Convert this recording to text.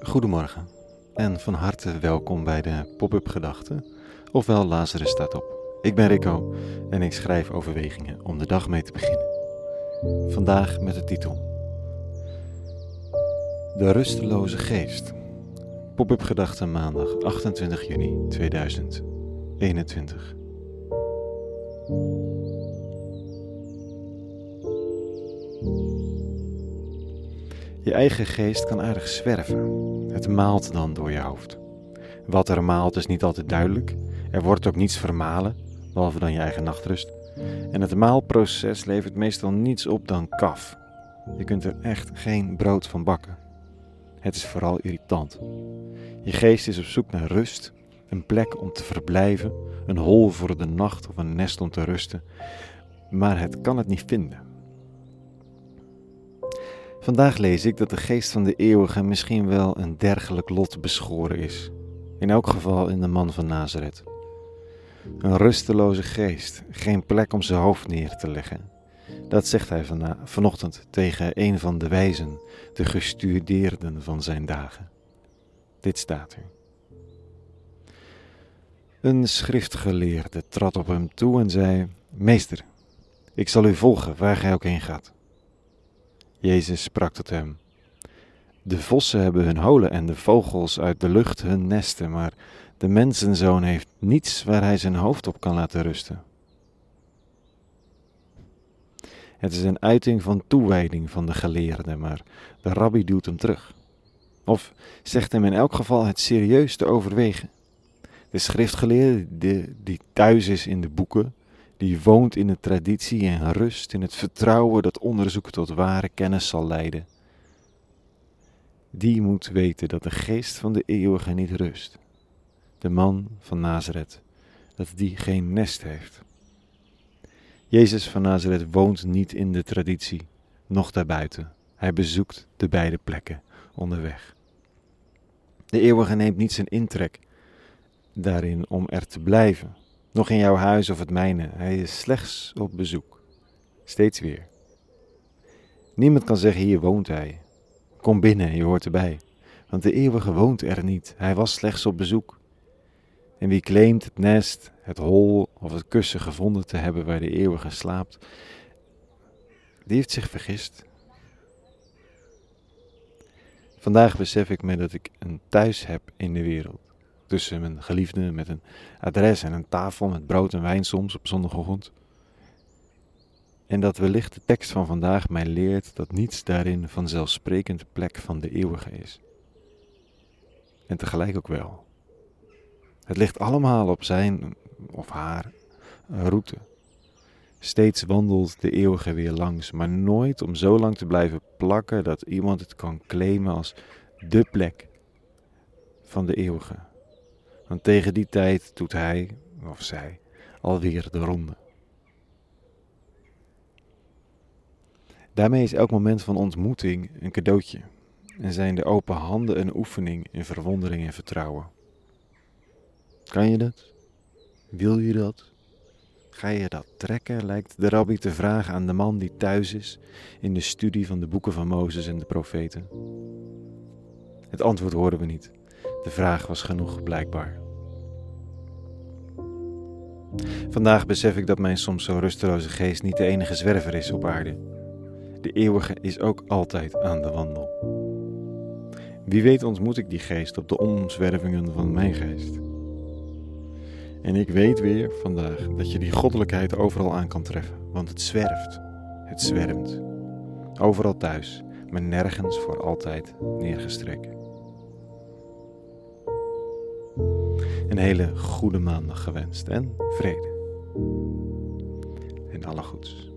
Goedemorgen en van harte welkom bij de Pop-up Gedachten, ofwel Lazarus staat op. Ik ben Rico en ik schrijf overwegingen om de dag mee te beginnen. Vandaag met de titel De rusteloze geest. Pop-up Gedachten maandag 28 juni 2021. Je eigen geest kan aardig zwerven. Het maalt dan door je hoofd. Wat er maalt is niet altijd duidelijk. Er wordt ook niets vermalen, behalve dan je eigen nachtrust. En het maalproces levert meestal niets op dan kaf. Je kunt er echt geen brood van bakken. Het is vooral irritant. Je geest is op zoek naar rust, een plek om te verblijven, een hol voor de nacht of een nest om te rusten, maar het kan het niet vinden. Vandaag lees ik dat de geest van de eeuwige misschien wel een dergelijk lot beschoren is. In elk geval in de man van Nazareth. Een rusteloze geest, geen plek om zijn hoofd neer te leggen. Dat zegt hij van, vanochtend tegen een van de wijzen, de gestudeerden van zijn dagen. Dit staat er. Een schriftgeleerde trad op hem toe en zei: Meester, ik zal u volgen waar gij ook heen gaat. Jezus sprak tot hem: De vossen hebben hun holen en de vogels uit de lucht hun nesten, maar de mensenzoon heeft niets waar hij zijn hoofd op kan laten rusten. Het is een uiting van toewijding van de geleerde, maar de rabbi duwt hem terug. Of zegt hem in elk geval het serieus te overwegen. De schriftgeleerde die thuis is in de boeken, die woont in de traditie en rust in het vertrouwen dat onderzoek tot ware kennis zal leiden. Die moet weten dat de geest van de eeuwige niet rust. De man van Nazareth, dat die geen nest heeft. Jezus van Nazareth woont niet in de traditie, noch daarbuiten. Hij bezoekt de beide plekken onderweg. De eeuwige neemt niet zijn intrek daarin om er te blijven, nog in jouw huis of het mijne. Hij is slechts op bezoek. Steeds weer. Niemand kan zeggen: hier woont hij. Kom binnen, je hoort erbij. Want de eeuwige woont er niet. Hij was slechts op bezoek. En wie claimt het nest, het hol of het kussen gevonden te hebben waar de eeuwige slaapt, die heeft zich vergist. Vandaag besef ik me dat ik een thuis heb in de wereld tussen mijn geliefde met een adres en een tafel met brood en wijn soms op zondagochtend. En dat wellicht de tekst van vandaag mij leert dat niets daarin vanzelfsprekend plek van de eeuwige is. En tegelijk ook wel. Het ligt allemaal op zijn of haar route. Steeds wandelt de eeuwige weer langs, maar nooit om zo lang te blijven plakken dat iemand het kan claimen als de plek van de eeuwige. Want tegen die tijd doet hij, of zij, alweer de ronde. Daarmee is elk moment van ontmoeting een cadeautje en zijn de open handen een oefening in verwondering en vertrouwen. Kan je dat? Wil je dat? Ga je dat trekken? Lijkt de rabbi te vragen aan de man die thuis is in de studie van de boeken van Mozes en de profeten. Het antwoord horen we niet. De vraag was genoeg, blijkbaar. Vandaag besef ik dat mijn soms zo rusteloze geest niet de enige zwerver is op aarde. De eeuwige is ook altijd aan de wandel. Wie weet ontmoet ik die geest op de omzwervingen van mijn geest. En ik weet weer vandaag dat je die goddelijkheid overal aan kan treffen, want het zwerft, het zwermt. Overal thuis, maar nergens voor altijd neergestreken. Een hele goede maandag gewenst en vrede. En alle goeds.